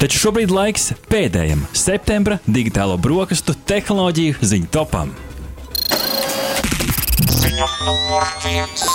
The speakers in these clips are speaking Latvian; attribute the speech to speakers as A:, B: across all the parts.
A: Taču šobrīd laiks pēdējam septembra digitālo brokastu tehnoloģiju ziņu topam. Ziņa numur viens.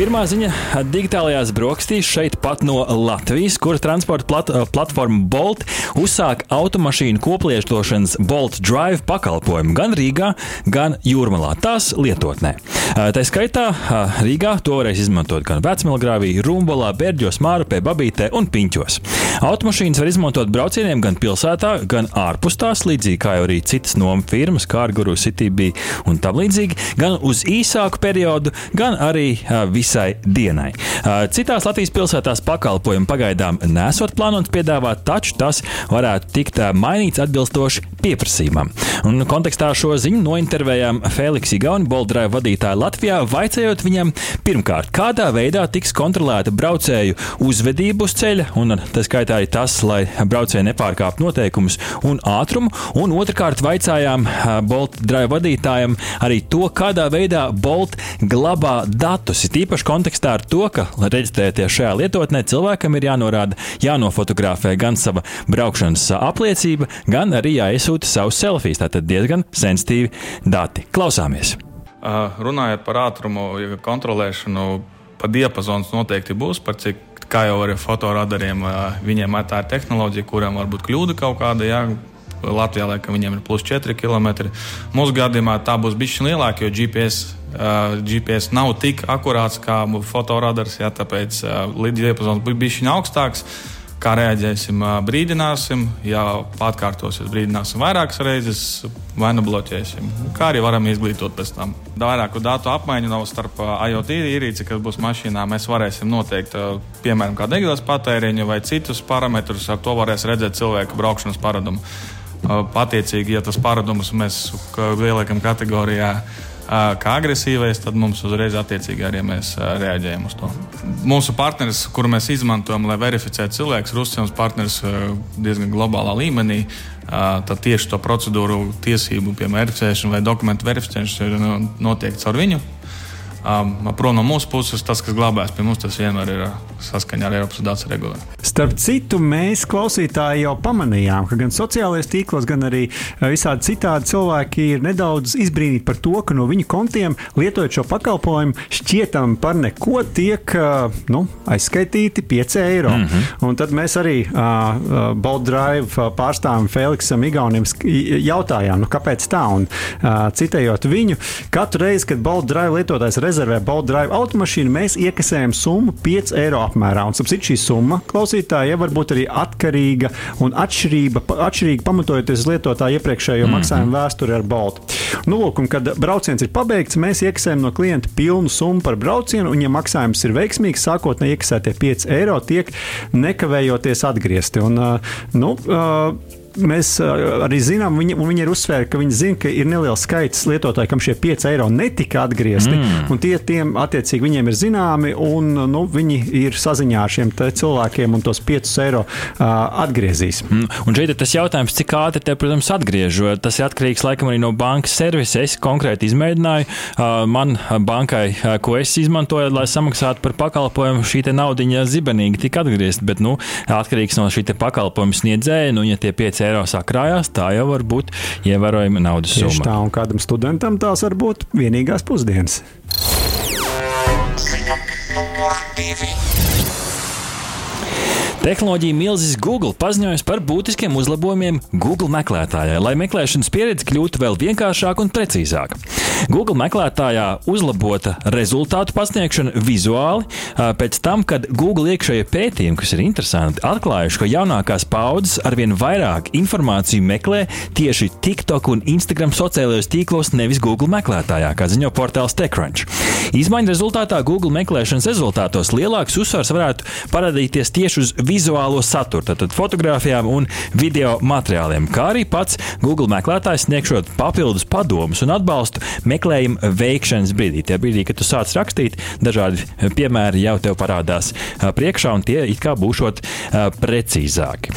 A: Pirmā ziņa - digitālajās brokastīs šeit pat no Latvijas, kur transporta plat platforma Bolt uzsāk automašīnu koplietošanas Bolt Drive pakalpojumu gan Rīgā, gan Jūrmalā, tās lietotnē. Tā skaitā Rīgā to varēs izmantot gan Vecmelgrāvī, Rumbolā, Berģos, Mārupē, Babītē un Piņķos. Automašīnas var izmantot braucieniem gan pilsētā, gan ārpus tās, līdzīgi kā arī citas nomu firmas, kā Arguru, Citybee un tam līdzīgi, gan uz īsāku periodu, gan arī visā visai dienai. Citās Latvijas pilsētās pakalpojumu pagaidām nesot plānots piedāvāt, taču tas varētu tikt mainīts atbilstoši pieprasījumam. Un kontekstā šo ziņu nointervējām Feliks Igauni, Boldrāja vadītāju Latvijā, vaicājot viņam pirmkārt, kādā veidā tiks kontrolēta braucēju uzvedība uz ceļa, un tas skaitā arī tas, lai braucēji nepārkāptu noteikumus un ātrumu, un otrkārt vaicājām Boldrāja vadītājam arī to, kādā veidā Bolt glabā datus, ir īpaši kontekstā ar to, ka, lai reģistrēties šajā lietotnē, cilvēkam ir jānorāda, jānofotografē gan sava braukšanas apliecība, gan arī jāiesūta savus selfijas. Tātad diezgan sensitīvi dati. Klausāmies!
B: Runājot par ātrumu kontrolēšanu, pa diapazons noteikti būs, par cik kā jau ar fotoradariem, viņiem tā ir tehnoloģija, kurām var būt kļūda kaut kāda. Jā. Latvijā laikam viņiem ir plus 4 km. Mūsu gadījumā tā būs bijusi lielāka, jo GPS Uh, GPS nav tik akurāts kā fotoradars, ja, tāpēc uh, līdz diapazons bija bijis augstāks. Kā reaģēsim, uh, brīdināsim, ja atkārtosies, brīdināsim vairākas reizes, vai nu bloķēsim. Kā arī varam izglītot pēc tam. Vairāku datu apmaiņu nav starp IoT ierīci, kas būs mašīnā. Mēs varēsim noteikt, piemēram, kā degvielas patēriņu vai citus parametrus. Ar to varēs redzēt cilvēku braukšanas paradumu. Attiecīgi, ja tas paradumus mēs ieliekam kategorijā kā agresīvais, tad mums uzreiz attiecīgi arī mēs reaģējam uz to. Mūsu partneris, kuru mēs izmantojam, lai verificētu cilvēkus, ir uzticams partneris diezgan globālā līmenī. Tad tieši to procedūru, tiesību, verificēšanu vai dokumentu verificēšanu notiek caur viņu. Um, prom no mūsu puses, tas, kas glabājas pie mums, tas vienmēr ir saskaņā ar Eiropas datu regulējumu.
C: Starp citu, mēs klausītāji jau pamanījām, ka gan sociālajos tīklos, gan arī visādi citādi cilvēki ir nedaudz izbrīnīti par to, ka no viņu kontiem, lietojot šo pakalpojumu, šķietam par neko tiek nu, aizskaitīti 5 eiro. Mm -hmm. Un tad mēs arī uh, Bolt Drive pārstāvam Feliksam Igaunim jautājām, nu, kāpēc tā? Un, uh, citējot viņu, katru reizi, kad Bolt Drive lietotājs rezervē Bolt Drive automašīnu, mēs iekasējam summu 5 eiro apmērā. Un sapsit, šī summa klausītāja var būt arī atkarīga un atšķirīga, atšķirīga pamatojoties uz lietotāja iepriekšējo mm -hmm. maksājumu vēsturi ar Bolt. Nu, lūk, un, kad brauciens ir pabeigts, mēs iekasējam no klienta pilnu summu par braucienu, un, ja maksājums ir veiksmīgs, sākotnēji iekasētie 5 eiro tiek nekavējoties atgriezti. Un, nu, mēs arī zinām, viņi, un viņi ir uzsvēruši, ka viņi zina, ka ir neliels skaits lietotāju, kam šie 5 eiro netika atgriezti. Mm. Tie tiem attiecīgi viņiem ir zināmi, un nu, viņi ir saziņā ar šiem cilvēkiem un tos 5 eiro uh, atgriezīs.
A: Mm. Un šeit ir tas jautājums, cik ātri te, protams, atgriež. Tas ir atkarīgs laikam arī no bankas servisa. Es konkrēti izmēģināju, uh, man bankai, uh, ko es izmantoju, lai samaksātu par pakalpojumu, šī naudiņa zibenīgi tika atgriezta. Bet, nu, atkarīgs no šī pakalpojuma sniedzēja, nu, ja tie 5 5 eiro sakrājās, tā jau var būt ievērojama naudas
C: summa. Tieši tā, un kādam studentam tās var būt vienīgās pusdienas. Numur divi.
A: Tehnoloģija milzis Google paziņojas par būtiskiem uzlabojumiem Google meklētājai, lai meklēšanas pieredze kļūtu vēl vienkāršāka un precīzāka. Google meklētājā uzlabota rezultātu pasniegšana vizuāli pēc tam, kad Google iekšējie pētījumi, kas ir interesanti, atklājuši, ka jaunākās paudzes arvien vairāk informāciju meklē tieši TikTok un Instagram sociālajos tīklos, nevis Google meklētājā, kā ziņo portāls TechCrunch. Izmaiņu rezultātā Google meklēšanas rezultātos lielāks uzsvars varētu parādīties tieši uz vizuālo saturu, tātad fotografijām un video materiāliem, kā arī pats Google meklētājs sniegšot papildus padomus un atbalstu meklējuma veikšanas brīdī. Tie brīdī, kad tu sāc rakstīt, dažādi piemēri jau tev parādās priekšā, un tie it kā būšot precīzāki.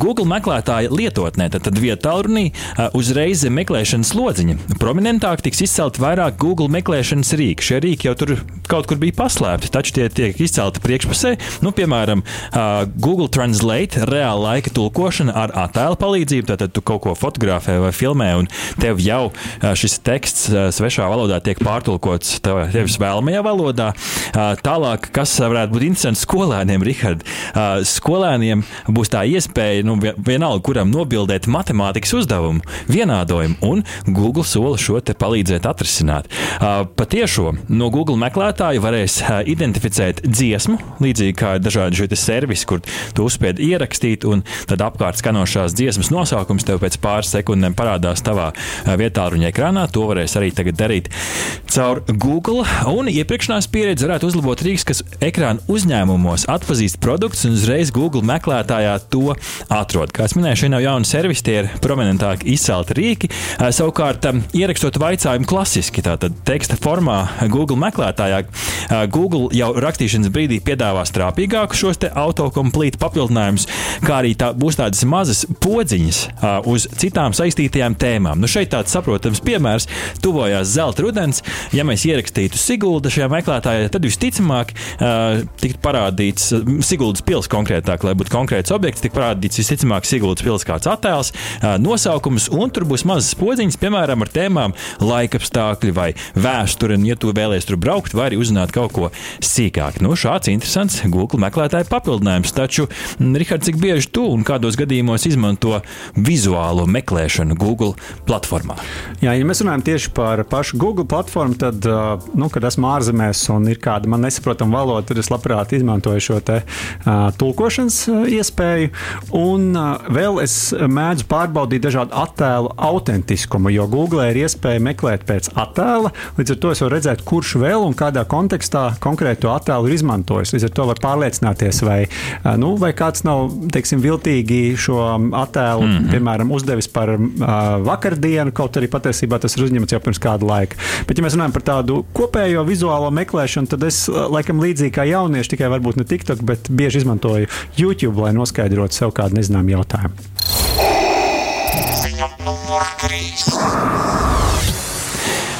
A: Google meklētāja lietotnē, tad, vietā runī, uzreiz zem meklēšanas lodziņa. Prominentāk tiks izcelt vairāk Google meklēšanas rīki. Šie rīki jau tur kaut kur bija paslēpti, taču tie tiek izcelti priekšpusē. Nu, piemēram, Google Translate, reāla laika tulkošana ar attēlu palīdzību. Tad tu kaut ko fotografē vai filmē, un tev jau šis teksts svešā valodā tiek pārtulkots tevis vēlamajā valodā. Tālāk, kas varētu būt interesants skolēniem, Rihard, skolēniem būs tā iespēja, nu, vienalga, kuram nobildēt matemātikas uzdevumu, vienādojumu, un Google sola šo te palīdzēt atrisināt. Patiešo no Google meklētāja varēs identificēt dziesmu, līdzīgi kā dažādi šie servisi, kur tu uzspied ierakstīt, un tad apkārt skanošās dziesmas nosaukums tev pēc pāris sekundēm parādās tavā vietā ruņa ekrānā. To varēs arī tagad darīt caur Google, un iepriekšnās pieredze varētu uzlabot rīks, kas ekrāna uzņēmumos atpazīst produktus un uzreiz Google meklētājā to atrod. Kā jau minēju, šie nav jauni servisi, tie ir prominentāki izcelti rīki. Savukārt, ierakstot jautājumu klasiski, tātad teksta formā, Google meklētājā, Google jau rakstīšanas brīdī piedāvā strāpīgāku šos autokomplītu papildinājumus, kā arī tā, būs tādas mazas podziņas uz citām saistītajām tēmām. Nu, šeit tāds saprotams piemērs - tuvojās zelta rudens. Ja mēs ierakstītu Sigulda šajā meklētājā, tad visticamāk uh, tiktu parādīts Siguldas pils konkrētāk, lai būtu konkrēts objekts, tik parādīts visticamāk Siguldas pils kāds attēls, uh, nosaukums, un tur būs mazas podziņas, piemēram, ar tēmām laikapstākļi vai vēsture, un, ja tu vēlies tur braukt, vai arī uzzināt kaut ko sīkāk. Nu, šāds interesants Google meklētāju papildinājums. Taču, Rihards, cik bieži tu un kādos gadījumos izmanto vizuālo meklēšanu Google platformā?
C: Jā, ja mēs runājam tieši par pašu Google platformu, tad, nu, kad esmu ārzemēs un ir kāda man nesaprotama valoda, tad es labprāt izmantoju šo te, uh, tulkošanas iespēju. Un uh, vēl es mēdzu pārbaudīt dažādu attēlu autentiskumu, jo Google ir iespēja meklēt pēc attēla. Līdz ar to es varu redzēt, kurš vēl un kādā kontekstā konkrēto attēlu ir izmantojis. Līdz ar to var pārliecināties, vai, nu, vai kāds nav teiksim, viltīgi šo attēlu, mm -hmm. piemēram, uzdevis par uh, vakardienu, kaut arī patiesībā tas ir uzņemts jau pirms kāda laika. Bet, ja mēs runājam par tādu kopējo vizuālo meklēšanu, tad es laikam līdzīgi kā jaunieši, tikai varbūt ne TikTok, bet bieži izmantoju YouTube, lai noskaidrotu sev kādu nezināmu jautājumu. Ziņa numur 3.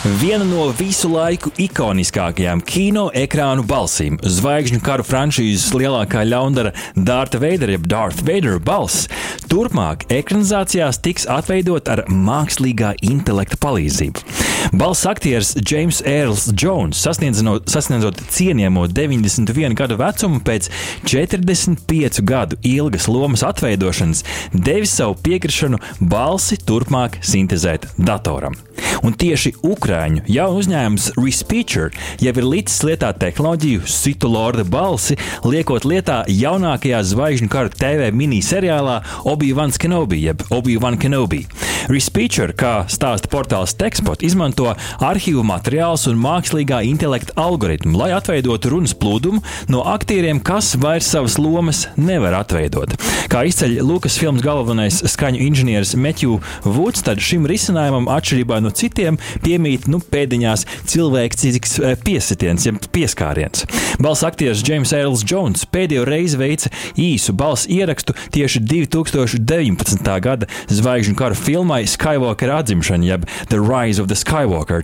A: Viena no visu laiku ikoniskākajām kino ekrānu balsīm - zvaigžņu karu franšīzes lielākā ļaundara Dārta Veidera, jeb Darth Vader balss, turpmāk ekranizācijās tiks atveidot ar mākslīgā intelekta palīdzību. Balss aktieris James Earls Jones, sasniedzot cienījamo 91 gadu vecumu, pēc 45 gadu ilgas lomas atveidošanas, devis savu piekrišanu balsi turpmāk sintēzēt datoram. Un tieši Ukrāņu jaunu uzņēmums Respeecher jau ir licis lietā tehnoloģiju Situ Lorda balsi, liekot lietā jaunākajā zvaigžņu kara TV miniseriālā Obi-Wan Kenobi, jeb Obi-Wan Kenobi. Respeecher, kā stāsta portāls Texpot, izmanto arhīvu materiālus un mākslīgā intelekta algoritmu, lai atveidotu runas plūdumu no aktieriem, kas vairs savas lomas nevar atveidot. Kā izceļ Lukas filmas galvenais skaņu inženieris Matthew Woods, tad šim risinājumam atšķirībā no citiem piemīt nu, pēdiņās cilvēks eh, piesitiens, ja pieskāriens. Balss aktieris James Earls Jones pēdējo reizi veica īsu balss ierakstu tieši 2019. gada zvaigžņu kara filmai Skywalker atzimšana, jeb The Rise of the Skywalker.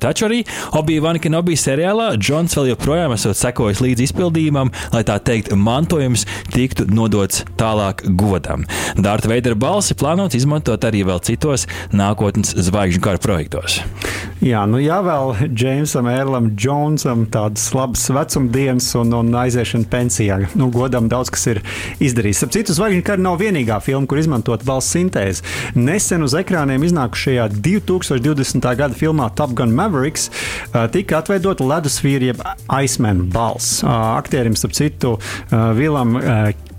A: Taču arī Obi-Wan Kenobi seriālā Džons vēl joprojām esot sekojis līdz izpildījumam, lai tā teikt, mantojums tiktu nodots tālāk godam. Dārta Veidera balsi plānots izmantot arī vēl citos nākotnes zvaigžņu kara projektos.
C: Jā, nu jāvēl Džeimsam Erlam Džonsam tādas labas vecumdienas un, un aiziešana pensijā. Nu, godam daudz kas ir izdarījis. Ap citu, Zvaigžņu kara nav vienīgā filma, kur izmantot balss sintēzi. Nesen uz ekrāniem iznākušajā 2020. gada filmā Top Gun Mavericks tika atveidota ledusvīra jeb Iceman balss. Aktierim, starp citu, Vilam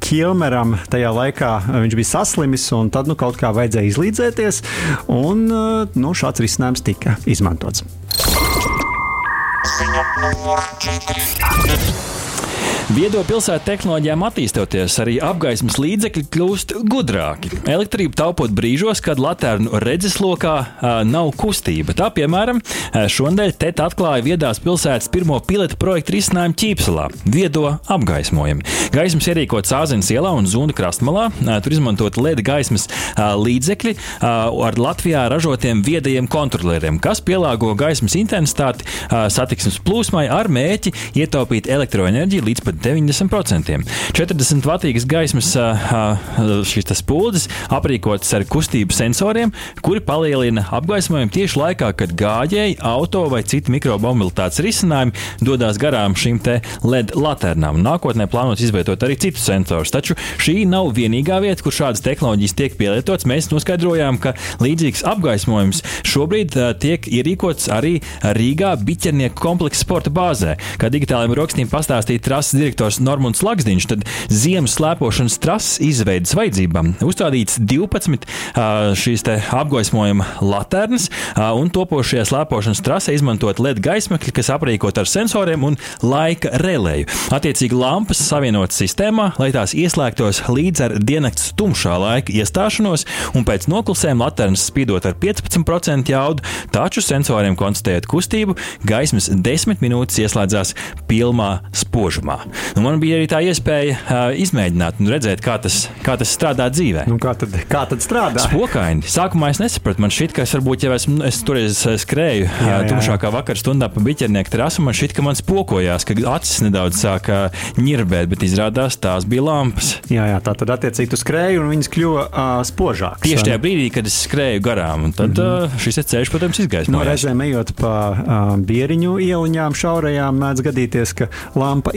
C: Kilmeram tajā laikā viņš bija saslimis, un tad nu, kaut kā vajadzēja izlīdzēties, un nu, šāds risinājums tika izmantots. Ziņa numur 4.
A: Viedo pilsētu tehnoloģijām attīstoties, arī apgaismas līdzekļi kļūst gudrāki. Elektrību taupot brīžos, kad laternu redzeslokā nav kustība. Tā, piemēram, šonadēļ TET atklāja viedās pilsētas pirmo pilotu projektu risinājumu ķīpselā - viedo apgaismojumu. Gaismas ierīkots Āzenes ielā un Zunda krastmalā. Tur izmantot LED gaismas līdzekļi ar Latvijā ražotiem viedajiem kontrolieriem, kas pielāgo gaismas intensitāti satiksmes plūsmai ar mēķi ietaupīt elektroenerģiju līdz pat 90%. 40 vatīgas gaismas šīs spuldzes aprīkotas ar kustību sensoriem, kuri palielina apgaismojumu tieši laikā, kad gājēji, auto vai citi mikromobilitātes risinājumi dodas garām šīm LED laternām. Nākotnē plānots izvietot arī citus sensorus, taču šī nav vienīgā vieta, kur šādas tehnoloģijas tiek pielietotas. Mēs noskaidrojām, ka līdzīgs apgaismojums šobrīd tiek ierīkots arī Rīgā biķernieku kompleksa sporta bāzē. Kā digitālajiem rokstīm pastāstīja trases direktors Normons Laksdiņš, tad ziemas slēpošanas trases izveidas vajadzībām uzstādīts 12 šīs apgaismojuma laternas, un topošajā slēpošanas trasē izmantot LED gaismakļi, kas aprīkot ar sensoriem un laika relēju. Attiecīgi lampas savienotas sistēmā, lai tās ieslēgtos līdz ar diennakts tumšā laika iestāšanos, un pēc noklusējuma laternas spīdot ar 15% jaudu, taču sensoriem konstatējot kustību, gaismas 10 minūtes ieslēdzās pilnā spožumā. Nu, man bija arī tā iespēja uh, izmēģināt un redzēt, kā tas, kā tas strādā dzīvē.
C: Nu, kā, tad, kā tad strādā?
A: Spokaini. Sākumā es nesapratu, man šķiet, ka es varbūt jau esmu, es toreiz skrēju jā, jā. tumšākā vakar stundā pa biķernieku trasu, man šķiet, ka man spokojās, ka acis nedaudz sāka ņirbēt, bet izrādās tās bija lampas.
C: Jā, jā tā tad attiecīgi tu skrēji un viņas kļuva uh, spožākas.
A: Tieši tajā brīdī, kad es skrēju garām, tad mm -hmm. uh, šis ceļš, protams, izgaismoja.
C: No reizēm ejot pa uh, bieriņu ieliņām šaurajām, mēdz gadīties, ka lampa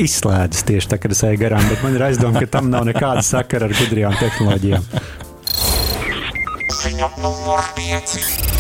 C: izslēdzas tieši tā, kad es eju garām, bet man ir aizdomā, ka tam nav nekāda sakara ar gudrām tehnoloģijām. Ziņa numur 5.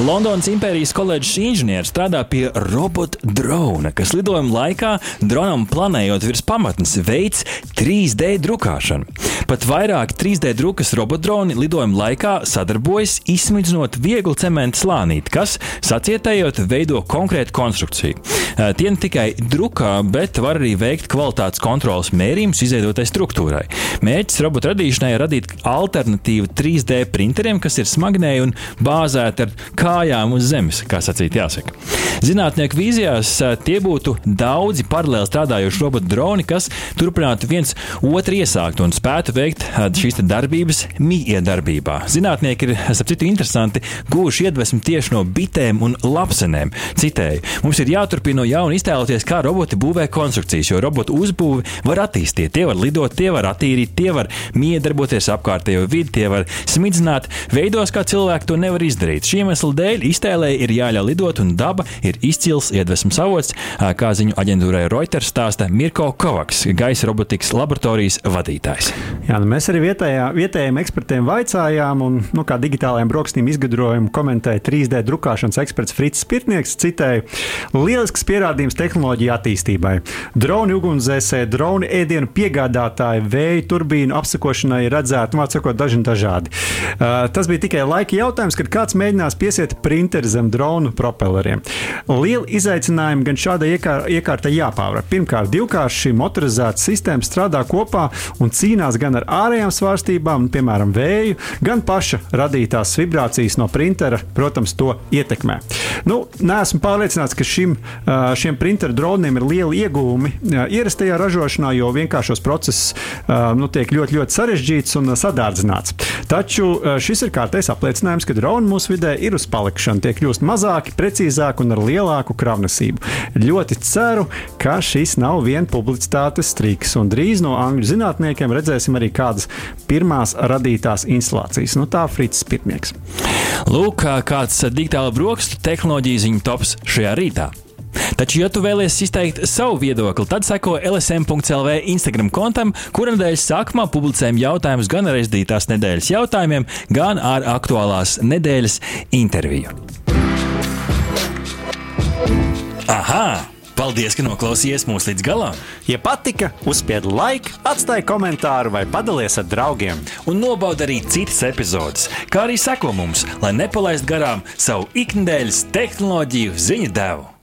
A: Londonas Impērijas koledžas inženieris strādā pie robota drona, kas lidojuma laikā dronam planējot virs pamatnes veids 3D drukāšanu. Pat vairāk 3D drukas robotdroni lidojuma laikā sadarbojas, izsmidzinot vieglu cementu slānīti, kas, sacietējot, veido konkrētu konstrukciju. Tie ne tikai drukā, bet var arī veikt kvalitātes kontrolas mērījumus izveidotai struktūrai. Mērķis robota radīšanai ir radīt alternatīvu 3D printeriem, kas ir smagnēji un bāzēti ar kājām uz zemes, kā sacīt, jāsaka. Zinātnieku vīzijās tie būtu daudzi paralēli strādājoši robotu droni, kas turpinātu viens otru iesākt un spētu veikt šīs darbības mīkdarbībā. Zinātnieki ir, starp citu, interesanti guvuši iedvesmu tieši no bitēm un lapsenēm. Citēju, mums ir jāturpina no jauna iztēloties, kā roboti būvē konstrukcijas, jo robotu uzbūvi var attīstīt. Tie var lidot, tie var attīrīt, tie var miedarboties apkārtējo vidi, tie var smidzināt veidos, kā cilvēki to nevar izdarīt. Šī iemesla dēļ iztēlē ir jāļauj lidot, un daba ir izcils iedvesmas avots, kā ziņu aģentūrai Reuters stāsta Mirko Kovaks, gaisa robotikas laboratorijas vadītājs.
C: Jā, nu mēs arī vietējā, vietējiem ekspertiem vaicājām, un nu, kā digitālajiem brokstīm izgudrojumu komentēja 3D drukāšanas eksperts Frits Spirtnieks. Citēju: Lielisks pierādījums tehnoloģiju attīstībai. Droni ugunsdzēsēji, droni ēdienu piegādātāji, vēja turbīnu apsakošanai redzēti, nu, sakot, daži un dažādi. Uh, tas bija tikai laika jautājums, kad kāds mēģinās piesiet iet printeri zem dronu propelleriem. Liela izaicinājuma gan šādai iekār, iekārtai jāpārvar. Pirmkārt, divkārši šī motorizēta sistēma strādā kopā un cīnās gan ar ārējām svārstībām, piemēram, vēju, gan paša radītās vibrācijas no printera, protams, to ietekmē. Nu, Nesmu pārliecināts, ka šim, šiem printeru droniem ir liela iegūmi ierastajā ražošanā, jo vienkāršos procesus nu, tiek ļoti, ļoti sarežģīts un sadārdzināts. Taču šis ir kārtējs apliecinājums, ka droni mūsu vidē ir uz palikšanu, tie kļūst mazāki, precīzāki un ar lielāku kravnesību. Ļoti ceru, ka šis nav vien publicitātes triks, un drīz no angļu zinātniekiem redzēsim arī kādas pirmās radītās instalācijas. Nu, tā Frits Spirtnieks.
A: Lūk, kāds digitāla brokstu tehnoloģija ziņu tops šajā rītā. Taču, ja tu vēlies izteikt savu viedokli, tad seko LSM.CLV Instagram kontam, kura nedēļas sākumā publicējam jautājumus gan ar aizdītās nedēļas jautājumiem, gan ar aktuālās nedēļas interviju. Aha! Paldies, ka noklausījāties mūsu līdz galam!
C: Ja patika, uzspiediet laiku, atstājiet komentāru vai padalieties ar draugiem.
A: Un nobaudiet arī citas epizodes, kā arī sekot mums, lai nepalaistu garām savu ikdienas tehnoloģiju ziņu devumu.